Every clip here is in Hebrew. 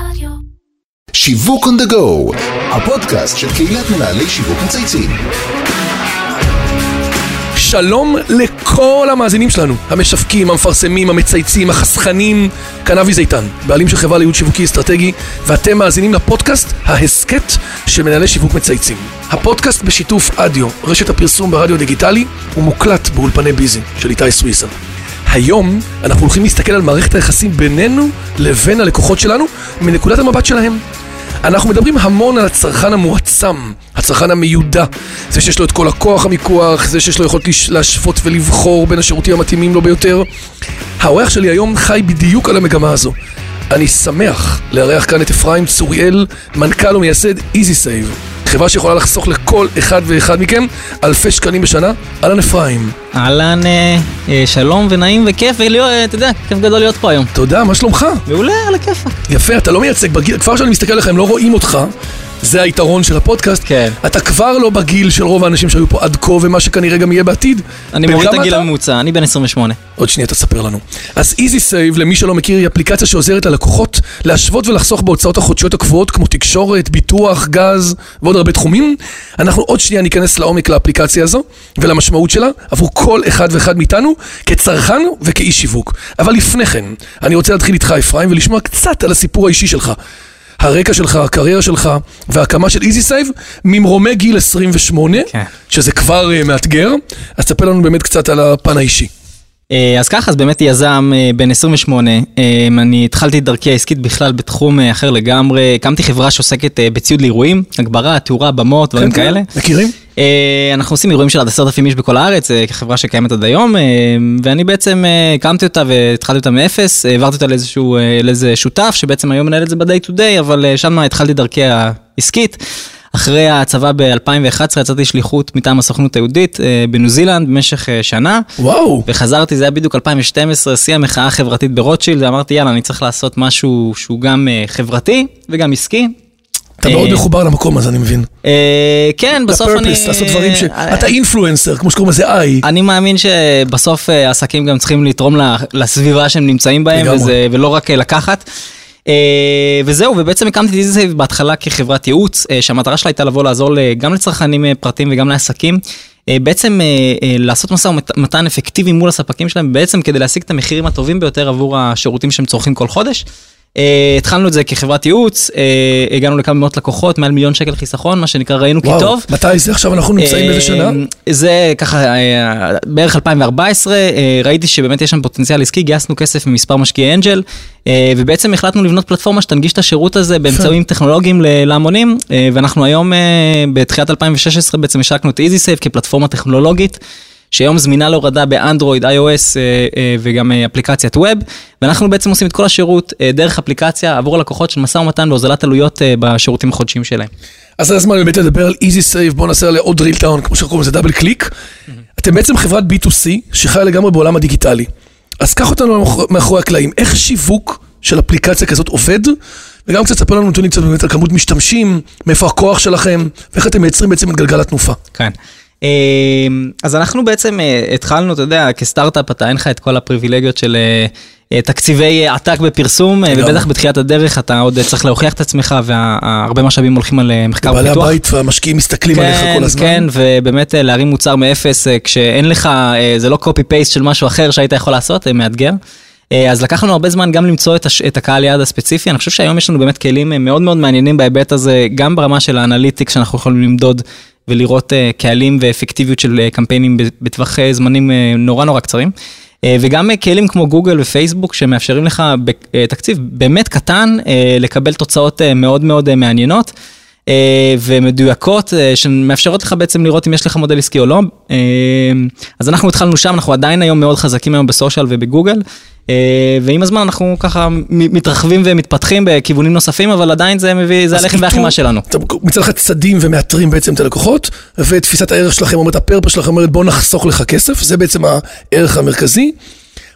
רדיו. שיווק on the go, הפודקאסט של קהילת מנהלי שיווק מצייצים. שלום לכל המאזינים שלנו, המשווקים, המפרסמים, המצייצים, החסכנים, כאן אבי זיתן, בעלים של חברה לייעוד שיווקי אסטרטגי, ואתם מאזינים לפודקאסט, ההסכת של מנהלי שיווק מצייצים. הפודקאסט בשיתוף אדיו, רשת הפרסום ברדיו דיגיטלי, הוא מוקלט באולפני ביזי של איתי סוויסה. היום אנחנו הולכים להסתכל על מערכת היחסים בינינו לבין הלקוחות שלנו מנקודת המבט שלהם. אנחנו מדברים המון על הצרכן המועצם, הצרכן המיודע, זה שיש לו את כל הכוח המיקוח, זה שיש לו יכולת להשוות ולבחור בין השירותים המתאימים לו ביותר. האורח שלי היום חי בדיוק על המגמה הזו. אני שמח לארח כאן את אפרים צוריאל, מנכ"ל ומייסד EZSAVE, חברה שיכולה לחסוך לכל אחד ואחד מכם אלפי שקלים בשנה. אהלן אפרים. אהלן, אה, אה, שלום ונעים וכיף, ולהיות, אה, יודע, כיף גדול להיות פה היום. תודה, מה שלומך? מעולה, על הכיפאק. יפה, אתה לא מייצג בגיל, כבר כשאני מסתכל עליך, הם לא רואים אותך. זה היתרון של הפודקאסט. כן. אתה כבר לא בגיל של רוב האנשים שהיו פה עד כה, ומה שכנראה גם יהיה בעתיד. אני מוריד את הגיל? הממוצע, אני בן 28. עוד שנייה תספר לנו. אז EZSAVE, למי שלא מכיר, היא אפליקציה שעוזרת ללקוחות להשוות ולחסוך בהוצאות החודשיות הקבועות, כמו תקשורת, ביטוח, גז ועוד הרבה תחומים. אנחנו עוד שנייה ניכנס לעומק לאפליקציה הזו ולמשמעות שלה עבור כל אחד ואחד מאיתנו כצרכן וכאיש שיווק. אבל לפני כן, אני רוצה להתחיל איתך אפרים ולשמוע קצת על הסיפור האישי שלך. הרקע שלך, הקריירה שלך וההקמה של EZSAVE ממרומי גיל 28, כן. שזה כבר uh, מאתגר, אז תספר לנו באמת קצת על הפן האישי. אה, אז ככה, אז באמת יזם אה, בן 28, אה, אני התחלתי את דרכי העסקית בכלל בתחום אחר לגמרי, הקמתי חברה שעוסקת בציוד לאירועים, הגברה, תאורה, במות, דברים כן, כן. כאלה. מכירים? אה, אנחנו עושים אירועים של עד עשרת אלפים איש בכל הארץ, אה, כחברה שקיימת עד היום, אה, ואני בעצם הקמתי אותה והתחלתי אותה מאפס, העברתי אותה לאיזשהו, לאיזה שותף, שבעצם היום מנהל את זה ב-day to day, אבל שם התחלתי דרכי העסקית. אחרי הצבא ב-2011 יצאתי שליחות מטעם הסוכנות היהודית בניו זילנד במשך שנה. וואו. וחזרתי, זה היה בדיוק 2012, שיא המחאה החברתית ברוטשילד, ואמרתי, יאללה, אני צריך לעשות משהו שהוא גם חברתי וגם עסקי. אתה אה, מאוד מחובר למקום הזה, אני מבין. אה, כן, בסוף אני... לפרפס, לעשות דברים ש... אה, אתה אינפלואנסר, כמו שקוראים לזה איי. אני מאמין שבסוף אה, עסקים גם צריכים לתרום לסביבה שהם נמצאים בהם, ולא רק אה, לקחת. אה, וזהו, ובעצם הקמתי את איזיסייב בהתחלה כחברת ייעוץ, אה, שהמטרה שלה הייתה לבוא לעזור גם לצרכנים אה, פרטיים וגם לעסקים. אה, בעצם אה, אה, לעשות משא ומתן אפקטיבי מול הספקים שלהם, בעצם כדי להשיג את המחירים הטובים ביותר עבור השירותים שהם צורכים כל חודש. אה, התחלנו את זה כחברת ייעוץ, אה, הגענו לכמה מאות לקוחות, מעל מיליון שקל חיסכון, מה שנקרא ראינו כי. טוב. מתי זה עכשיו? אנחנו נמצאים באיזה שנה? זה ככה, אה, בערך 2014, אה, ראיתי שבאמת יש שם פוטנציאל עסקי, גייסנו כסף ממספר משקיעי אנג'ל, אה, ובעצם החלטנו לבנות פלטפורמה שתנגיש את השירות הזה באמצעים טכנולוגיים להמונים, אה, ואנחנו היום, אה, בתחילת 2016, בעצם השקנו את EasySafe כפלטפורמה טכנולוגית. שהיום זמינה להורדה באנדרואיד, iOS אה, אה, וגם אה, אפליקציית ווב, ואנחנו בעצם עושים את כל השירות דרך אפליקציה עבור הלקוחות של משא ומתן והוזלת עלויות בשירותים החודשיים שלהם. אז זה הזמן באמת לדבר על איזי סייב, בוא נעשה עליה עוד drill down, כמו שקוראים לזה double click. אתם בעצם חברת B2C שחיה לגמרי בעולם הדיגיטלי. אז קח אותנו מאחור- מאחורי הקלעים, איך שיווק של אפליקציה כזאת עובד? וגם קצת ספר לנו נתונים קצת באמת על כמות משתמשים, מאיפה הכוח שלכם, ואיך אתם מייצרים בעצם את גלגל התנופה. כן. אה, אז אנחנו בעצם אה, התחלנו, אתה יודע, כסטארט-אפ אתה אין לך את כל הפריבילגיות של אה, תקציבי עתק בפרסום, לגמרי. ובטח בתחילת הדרך אתה עוד צריך להוכיח את עצמי והרבה משאבים הולכים על מחקר בעלי ופיתוח. הבית והמשקיעים מסתכלים עליך כל הזמן. כן, ובאמת להרים מוצר מאפס כשאין לך, זה לא copy paste של משהו אחר שהיית יכול לעשות, מאתגר. אז לקח לנו הרבה זמן גם למצוא את, הש... את הקהל יעד הספציפי, אני חושב שהיום יש לנו באמת כלים מאוד מאוד מעניינים בהיבט הזה, גם ברמה של ה analytics שאנחנו יכולים למדוד ולראות אה, קהלים ואפקטיביות של אה, קמפיינים ב- בטווח אה, זמנים נורא נורא קצרים. וגם כלים כמו גוגל ופייסבוק שמאפשרים לך בתקציב באמת קטן לקבל תוצאות מאוד מאוד מעניינות. ומדויקות שמאפשרות לך בעצם לראות אם יש לך מודל עסקי או לא. אז אנחנו התחלנו שם, אנחנו עדיין היום מאוד חזקים היום בסושיאל ובגוגל. אה, ועם הזמן אנחנו ככה מתרחבים ומתפתחים בכיוונים נוספים, אבל עדיין זה מביא, זה הלחם והחימה שלנו. מצד אחד צדים ומאתרים בעצם את הלקוחות, ותפיסת הערך שלכם אומרת, הפרפס שלכם אומרת בוא נחסוך לך כסף, זה בעצם הערך המרכזי.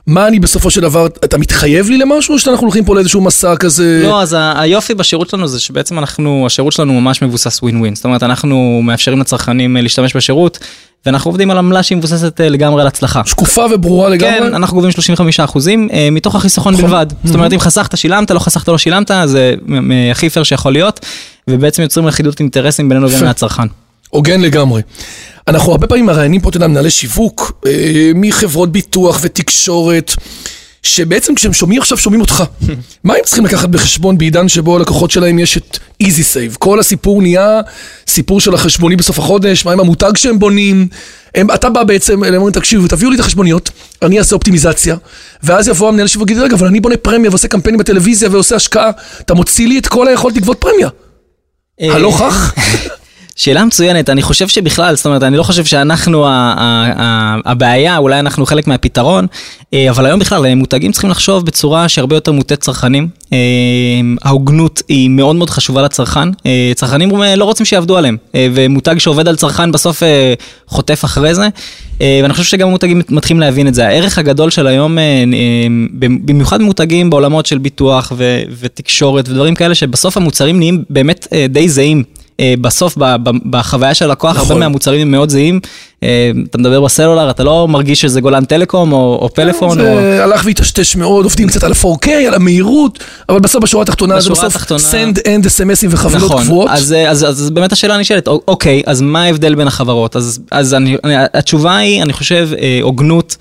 מה אני בסופו של דבר, אתה מתחייב לי למשהו, או שאנחנו הולכים פה לאיזשהו מסע כזה? לא, אז היופי בשירות שלנו זה שבעצם אנחנו, השירות שלנו ממש מבוסס ווין ווין. זאת אומרת, אנחנו מאפשרים לצרכנים אה, להשתמש בשירות, ואנחנו עובדים על עמלה שהיא מבוססת אה, לגמרי על הצלחה. שקופה וברורה לגמרי. כן, אנחנו גובים 35 אחוזים אה, מתוך החיסכון נכון. בלבד. זאת אומרת, אם חסכת, שילמת, לא חסכת, לא שילמת, זה מ- הכי פייר שיכול להיות, ובעצם יוצרים לכידות אינטרסים בינינו לבין. הצרכן. הוגן לגמרי. אנחנו הרבה פעמים מראיינים פה, אתה יודע, מנהלי שיווק, אה, מחברות ביטוח ותקשורת, שבעצם כשהם שומעים עכשיו, שומעים אותך. מה הם צריכים לקחת בחשבון בעידן שבו הלקוחות שלהם יש את איזי סייב? כל הסיפור נהיה סיפור של החשבונית בסוף החודש, מה עם המותג שהם בונים? הם, אתה בא בעצם, הם אומרים, תקשיבו, תביאו לי את החשבוניות, אני אעשה אופטימיזציה, ואז יבוא המנהל שיווק ויגיד, רגע, אבל אני בונה פרמיה ועושה קמפיינים בטלוויזיה ועושה השקעה, אתה מוציא לי את כל היכולת לגבות פרמיה. אה, הלא כך? שאלה מצוינת, אני חושב שבכלל, זאת אומרת, אני לא חושב שאנחנו הבעיה, אולי אנחנו חלק מהפתרון, אה, אבל היום בכלל, אה, מותגים צריכים לחשוב בצורה שהרבה יותר מוטית צרכנים. אה, ההוגנות היא מאוד מאוד חשובה לצרכן. צרכנים לא רוצים שיעבדו עליהם, ומותג שעובד על צרכן בסוף חוטף אחרי זה. ואני חושב שגם המותגים מתחילים להבין את זה. הערך הגדול של היום, במיוחד מותגים בעולמות של ביטוח ותקשורת ודברים כאלה, שבסוף המוצרים נהיים באמת די זהים. אה, בסוף בחוויה של הלקוח, נכון. הרבה מהמוצרים הם מאוד זהים. אה, אתה מדבר בסלולר, אתה לא מרגיש שזה גולן טלקום או, או פלאפון. או... זה הלך והטשטש מאוד, עובדים קצת על ה-4K, על המהירות, אבל בסוף בשורה התחתונה זה בסוף התחתונה- send and SMSים וחבילות נכון, קבועות. אז, אה, אז, אז באמת השאלה נשאלת, אוקיי, אז מה ההבדל בין החברות? אז, אז אני, אני, התשובה היא, אני חושב, אה, הוגנות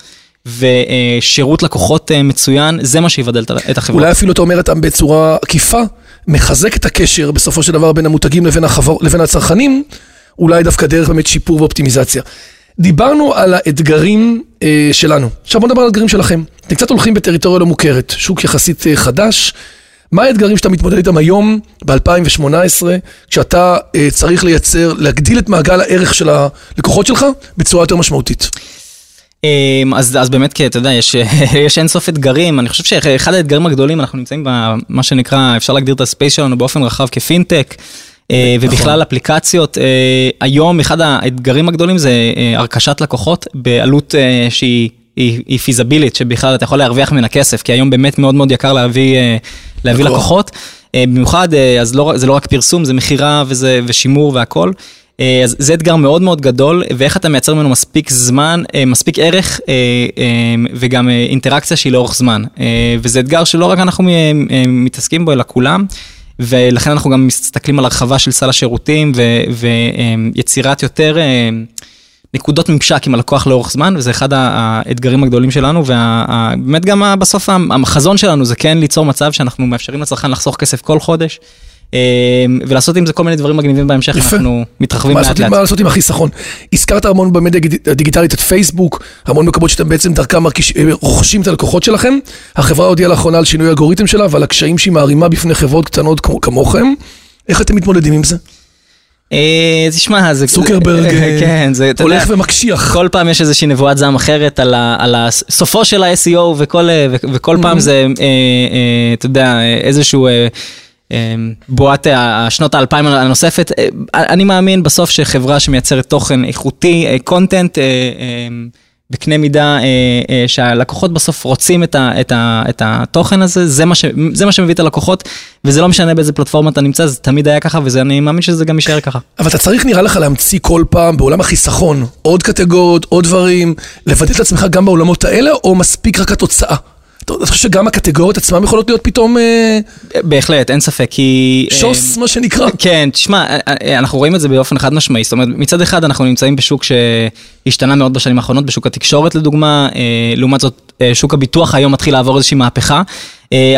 ושירות לקוחות אה, מצוין, זה מה שיבדל את ה- את החברות. אולי אפילו אתה אומר אותם בצורה עקיפה, מחזק את הקשר בסופו של דבר בין המותגים לבין, החבר... לבין הצרכנים, אולי דווקא דרך באמת שיפור ואופטימיזציה. דיברנו על האתגרים אה, שלנו, עכשיו בוא נדבר על האתגרים שלכם. אתם קצת הולכים בטריטוריה לא מוכרת, שוק יחסית אה, חדש. מה האתגרים שאתה מתמודד איתם היום, ב-2018, כשאתה אה, צריך לייצר, להגדיל את מעגל הערך של הלקוחות שלך בצורה יותר משמעותית? אמ, אז, אז באמת, כי אתה יודע, יש, יש אינסוף אתגרים. אני חושב שאחד האתגרים הגדולים, אנחנו נמצאים במה שנקרא, אפשר להגדיר את הספייס שלנו באופן רחב כפינטק. אה, ובכלל אפליקציות, אה, היום אחד האתגרים הגדולים זה אה, הרכשת לקוחות בעלות שהיא היא, היא פיזבילית, שבכלל אתה יכול להרוויח ממנה כסף, כי היום באמת מאוד מאוד יקר להביא, להביא לקוח. לקוחות. במיוחד, אז לא, זה לא רק פרסום, זה מכירה ושימור והכל. אה, אז זה אתגר מאוד מאוד גדול, ואיך אתה מייצר ממנו מספיק זמן, אה, מספיק ערך אה, וגם אינטראקציה שהיא לאורך זמן. וזה אתגר שלא רק אנחנו מתעסקים בו, אלא כולם. ולכן אנחנו גם מסתכלים על הרחבה של סל השירותים ויצירת יותר נקודות ממשק עם הלקוח לאורך זמן, וזה אחד האתגרים הגדולים שלנו, ובאמת גם ה- בסוף החזון שלנו זה כן ליצור מצב שאנחנו מאפשרים לצרכן לחסוך כסף כל חודש, ולעשות עם זה כל מיני דברים מגניבים בהמשך, יפה. אנחנו מתרחבים לאט לעשות, לאט. מה לעשות עם החיסכון? הזכרת המון במדיה הדיג- הדיגיטלית את פייסבוק, המון מקומות שאתם בעצם דרכם מרגיש- אה, רוכשים את הלקוחות שלכם. החברה הודיעה לאחרונה על שינוי האלגוריתם שלה ועל הקשיים שהיא מערימה בפני חברות קטנות כמו- כמוכם. איך אתם מתמודדים עם זה? אה, תשמע, זה... צוקרברג אה, כן, זה, אתה יודע, הולך ומקשיח. כל פעם יש איזושהי נבואת זעם אחרת על, ה, על ה, סופו של ה-SEO וכל, אה, וכל. פעם זה, אה, אה, אתה יודע, אה, איזשהו אה, אה, בועת אה, שנות האלפיים הנוספת. אה, אני מאמין בסוף שחברה שמייצרת תוכן איכותי, קונטנט, בקנה מידה אה, אה, שהלקוחות בסוף רוצים את, ה, את, ה, את התוכן הזה, זה מה, ש, זה מה שמביא את הלקוחות, וזה לא משנה באיזה פלטפורמה אתה נמצא, זה תמיד היה ככה, ואני מאמין שזה גם יישאר ככה. אבל אתה צריך נראה לך להמציא כל פעם בעולם החיסכון עוד קטגוריות, עוד דברים, לוודא את עצמך גם בעולמות האלה, או מספיק רק התוצאה? אתה חושב שגם הקטגוריות עצמן יכולות להיות פתאום אה, בהחלט, אין ספק, כי... אה, שוס, מה שנקרא? כן, תשמע, אנחנו רואים את זה באופן חד משמעי, זאת אומרת, מצד אחד אנחנו נמצאים בשוק שהשתנה מאוד בשנים האחרונות, בשוק התקשורת לדוגמה, אה, לעומת זאת, אה, שוק הביטוח היום מתחיל לעבור איזושהי מהפכה, אה,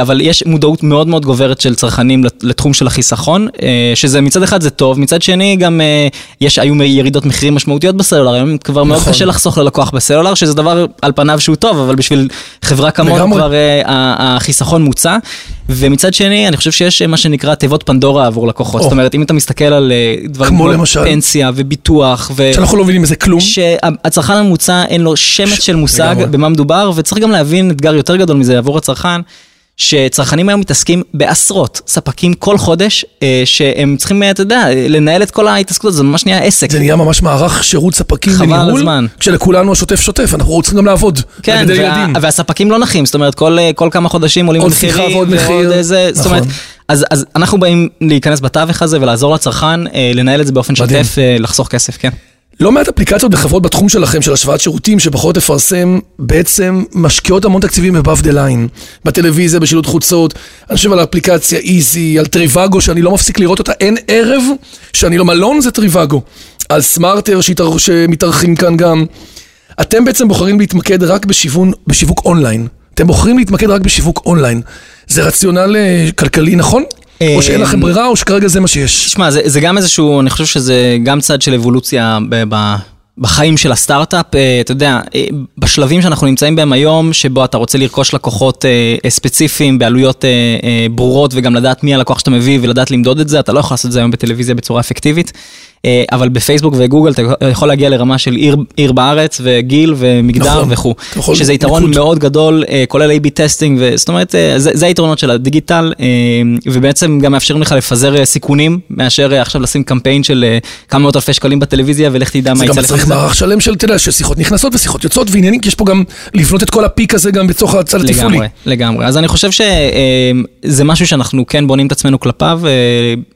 אבל יש מודעות מאוד מאוד גוברת של צרכנים לת- לתחום של החיסכון, אה, שזה מצד אחד זה טוב, מצד שני גם אה, יש, היו ירידות מחירים משמעותיות בסלולר, היום כבר מאוד נכון. קשה לחסוך ללקוח בסלולר, שזה דבר על פניו שהוא טוב, אבל בשביל חברה כמונו. כבר אה, החיסכון מוצע, ומצד שני, אני חושב שיש אה, מה שנקרא תיבות פנדורה עבור לקוחות. זאת אומרת, אם אתה מסתכל על אה, דברים כמו כמו למשל? פנסיה וביטוח, ו... שאנחנו לא מבינים מזה כלום. שהצרכן הממוצע אין לו שמץ ש- של מושג לגמרי. במה מדובר, וצריך גם להבין אתגר יותר גדול מזה עבור הצרכן. שצרכנים היום מתעסקים בעשרות ספקים כל חודש, אה, שהם צריכים, אה, אתה יודע, לנהל את כל ההתעסקות הזאת, זה ממש נהיה עסק. זה נהיה ממש מערך שירות ספקים חבל על וניהול, הזמן. כשלכולנו השוטף שוטף, אנחנו רוצים גם לעבוד. כן, וה, ילדים. והספקים לא נחים, זאת אומרת, כל, אה, כל כמה חודשים עולים עוד מחירים, שיחה ועוד מחיר. איזה, זאת נכון. אומרת, אז, אז אנחנו באים להיכנס בתווך הזה ולעזור לצרכן, אה, לנהל את זה באופן מדהים. שוטף, אה, לחסוך כסף, כן. לא מעט אפליקציות וחברות בתחום שלכם, של השוואת שירותים, שבוחרות לפרסם, בעצם משקיעות המון תקציבים ב-above the line. בטלוויזיה, בשילוט חוצות, אני חושב על האפליקציה איזי, על טריוואגו, שאני לא מפסיק לראות אותה, אין ערב שאני לא מלון, זה טריוואגו. על סמארטר שהתאר- שמתארחים כאן גם. אתם בעצם בוחרים להתמקד רק בשיוון, בשיווק אונליין. אתם בוחרים להתמקד רק בשיווק אונליין. זה רציונל אה, כלכלי נכון? או שאין לכם ברירה, או שכרגע זה מה שיש? תשמע, זה, זה גם איזשהו, אני חושב שזה גם צד של אבולוציה ב, ב, בחיים של הסטארט-אפ. אה, אתה יודע, אה, בשלבים שאנחנו נמצאים בהם היום, שבו אתה רוצה לרכוש לקוחות אה, ספציפיים בעלויות ברורות, וגם לדעת מי הלקוח שאתה מביא ולדעת למדוד את זה, אתה לא יכול לעשות את זה היום בטלוויזיה בצורה אפקטיבית. אבל בפייסבוק וגוגל אתה יכול להגיע לרמה של עיר, עיר בארץ וגיל ומגדר נכון. וכו', יכול שזה יתרון מיקוד. מאוד גדול, כולל A-B testing, זאת אומרת, זה, זה היתרונות של הדיגיטל, ובעצם גם מאפשרים לך לפזר סיכונים, מאשר עכשיו לשים קמפיין של כמה מאות אלפי שקלים בטלוויזיה, ולך תדע מה יצא לך. צריך. מערך שלם של, אתה יודע, של שיחות נכנסות ושיחות יוצאות ועניינים, כי יש פה גם לבנות את כל הפיק הזה גם בתוך הצד התפעולי. לגמרי, לגמרי. אז אני חושב שזה משהו שאנחנו כן בונים את עצמנו כלפיו. אה,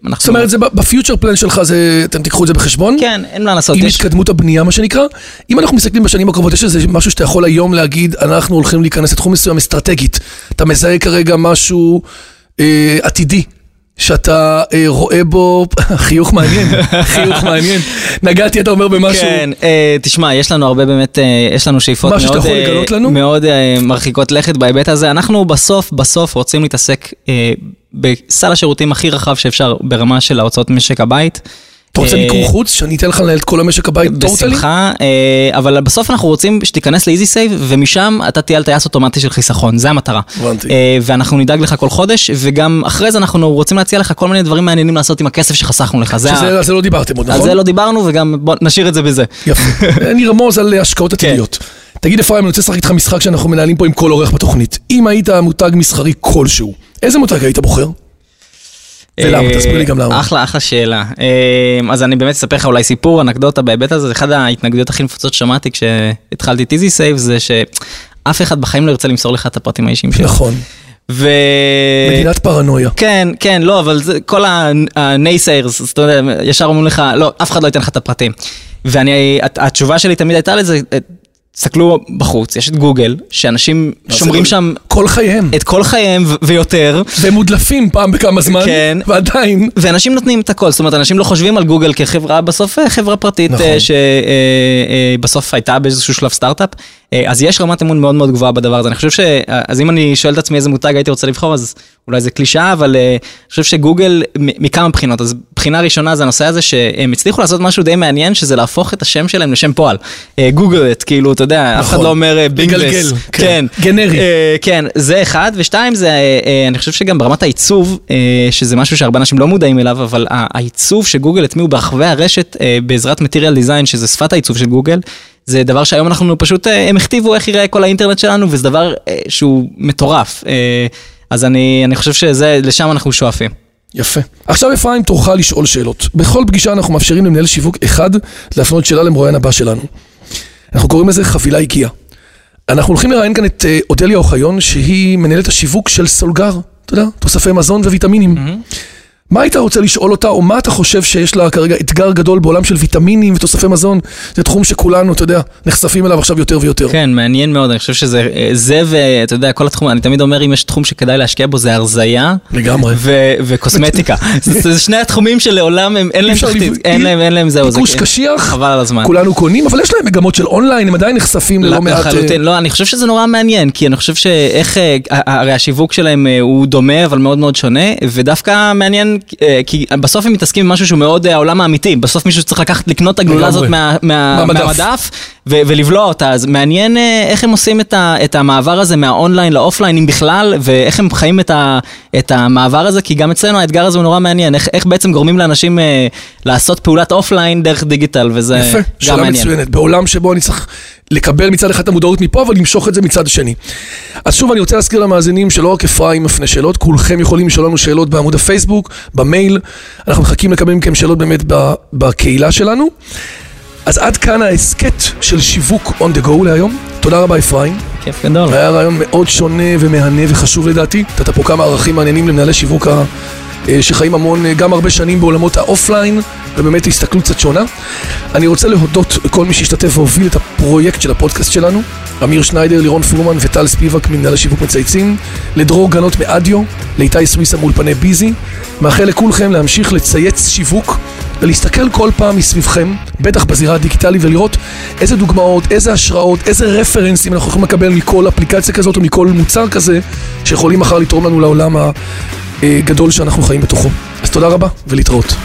אנחנו... זאת אומרת, זה בפיוטר פלן שלך, זה- אתם תיקחו את זה בחשבון? כן, אין מה לעשות. עם יש- התקדמות הבנייה, מה שנקרא. אם אנחנו מסתכלים בשנים הקרובות, יש איזה משהו שאתה יכול היום להגיד, אנחנו הולכים להיכנס לתחום מסוים אסטרטגית. אתה מזהה כרגע משהו אה, עתידי. שאתה אה, רואה בו, חיוך מעניין, חיוך מעניין. נגעתי, אתה אומר, במשהו. כן, אה, תשמע, יש לנו הרבה באמת, אה, יש לנו שאיפות משהו שאתה מאוד, יכול אה, לנו? מאוד אה, מרחיקות לכת בהיבט הזה. אנחנו בסוף, בסוף רוצים להתעסק אה, בסל השירותים הכי רחב שאפשר ברמה של ההוצאות משק הבית. אתה רוצה אה, מיקור חוץ? שאני אתן לך לנהל את כל המשק הבית טוטלי? בשמחה, אה, אבל בסוף אנחנו רוצים שתיכנס לאיזי סייב, ומשם אתה תהיה על טייס אוטומטי של חיסכון, זה המטרה. הבנתי. אה, ואנחנו נדאג לך כל חודש, וגם אחרי זה אנחנו רוצים להציע לך כל מיני דברים מעניינים לעשות עם הכסף שחסכנו לך. על זה לא דיברתם עוד, על נכון? זה לא דיברנו, וגם בוא נשאיר את זה בזה. יפה. אני ארמוז על השקעות כן. עתידיות. תגיד אפרים, אני רוצה לשחק איתך משחק שאנחנו מנהלים פה עם כל אורח בתוכנית. אם היית מותג מסחרי כלשהו, איזה מותג היית בוחר? ולמה? אה, תסביר לי גם למה. אחלה, אחלה שאלה. אה, אז אני באמת אספר לך אולי סיפור, אנקדוטה בהיבט הזה, זה אחד ההתנגדויות הכי נפוצות ששמעתי כשהתחלתי את איזי סייב, זה שאף אחד בחיים לא ירצה למסור לך את הפרטים האישיים שלו. נכון. ו... מדינת פרנויה. כן, כן, לא, אבל זה, כל אז אתה יודע, ישר אומרים לך, לא, אף אחד לא ייתן לך את הפרטים. ואני, הת- התשובה שלי תמיד הייתה לזה, תסתכלו בחוץ, יש את גוגל, שאנשים שומרים שם כל חייהם. את כל חייהם ויותר. והם מודלפים פעם בכמה זמן, כן. ועדיין. ואנשים נותנים את הכל, זאת אומרת, אנשים לא חושבים על גוגל כחברה, בסוף אה, חברה פרטית נכון. נכון. שבסוף הייתה באיזשהו שלב סטארט-אפ, אה, אז יש רמת אמון מאוד מאוד גבוהה בדבר הזה. אני חושב ש... אה, אז אם אני שואל את עצמי איזה מותג הייתי רוצה לבחור, אז אולי זה קלישאה, אבל אה, אני חושב שגוגל מכמה בחינות. אז בחינה ראשונה זה הנושא הזה שהם הצליחו לעשות משהו די מעניין, שזה להפוך את השם שלהם לשם פועל. גוגל את, כאילו, אתה יודע, אף אחד נכון. לא אומר בינגלס. כן. כן. גנרי. אה, כן, זה אחד, ושתיים זה, אה, אה, אני חושב שגם ברמת העיצוב, אה, שזה משהו שהרבה אנשים לא מודעים אליו, אבל העיצוב שגוגל הטמיעו ברחבי הרשת אה, בעזרת Material Design, שזה שפת העיצוב של גוגל, זה דבר שהיום אנחנו פשוט, אה, הם הכתיבו איך יראה כל האינטרנט שלנו, וזה דבר אה, שהוא מטורף. אה, אז אני, אני חושב שזה, לשם אנחנו שואפים. יפה. עכשיו אפרים, תורך לשאול שאלות. בכל פגישה אנחנו מאפשרים למנהל שיווק אחד להפנות שאלה למרואיין הבא שלנו. אנחנו קוראים לזה חבילה הגיעה. אנחנו הולכים לראיין כאן את אודליה אוחיון, שהיא מנהלת השיווק של סולגר, אתה יודע, תוספי מזון וויטמינים. מה היית רוצה לשאול אותה, או מה אתה חושב שיש לה כרגע אתגר גדול בעולם של ויטמינים ותוספי מזון? זה תחום שכולנו, אתה יודע, נחשפים אליו עכשיו יותר ויותר. כן, מעניין מאוד, אני חושב שזה, אה, זה ואתה יודע, כל התחום, אני תמיד אומר, אם יש תחום שכדאי להשקיע בו, זה הרזייה. לגמרי. ו- וקוסמטיקה. זה זה שני התחומים שלעולם הם, אין להם תחתית, אין להם, אין להם זהו. זה- ביקוש קשיח, חבל על הזמן. כולנו קונים, אבל יש להם מגמות של אונליין, הם עדיין נחשפים ללא מעט... אה, לחלוטין, לא, אני חושב שזה נורא מעניין, כי אני חושב שאיך, אה, הרי השיווק שלהם הוא דומה, אבל מאוד מאוד שונה, ודווקא מעניין, כי בסוף הם מתעסקים במשהו שהוא מאוד אה, העולם האמיתי, בסוף מישהו צריך לקחת, לקנות את הגלולה. הזאת מה- מה- מהמדף. ו- ולבלוע אותה, אז מעניין אה, איך הם עושים את ה- את המעבר הזה מהאונליין לאופליין, אם בכלל, ואיך הם חיים את ה- את המעבר הזה, כי גם אצלנו האתגר הזה הוא נורא מעניין, איך איך בעצם גורמים לאנשים אה, לעשות פעולת אופליין דרך דיגיטל, וזה יפה, גם שאלה מעניין. מצוינת. בעולם שבו אני צריך לקבל מצד אחד את המודעות מפה, אבל למשוך את זה מצד שני. אז שוב, אני רוצה להזכיר למאזינים שלא רק אפרים מפנה שאלות, כולכם יכולים לשאול לנו שאלות בעמוד הפייסבוק, במייל. אנחנו מחכים לקבל מכם שאלות באמת בקהילה שלנו. אז עד כאן ההסכת של שיווק on the go להיום. תודה רבה אפרים. כיף גדול. היה ראיון מאוד שונה ומהנה וחשוב לדעתי. נתת פה כמה ערכים מעניינים למנהלי שיווק ה- אה, שחיים המון, אה, גם הרבה שנים בעולמות האופליין, ובאמת הסתכלות קצת שונה. אני רוצה להודות לכל מי שהשתתף והוביל את הפרויקט של הפודקאסט שלנו, אמיר שניידר, לירון פורמן וטל ספיבק ממנהלי השיווק מצייצים, לדרור גנות מאדיו, לאיתי סוויסה מאולפני ביזי. מאחל לכולכם להמשיך לצייץ שיווק ולהסתכל כל פעם מסביבכם, בטח בזירה הדיגיטלית, ולראות איזה דוגמאות, איזה השראות, איזה רפרנסים אנחנו יכולים לקבל מכל אפליקציה כזאת או מכל מוצר כזה, שיכולים מחר לתרום לנו לעולם הגדול שאנחנו חיים בתוכו. אז תודה רבה ולהתראות.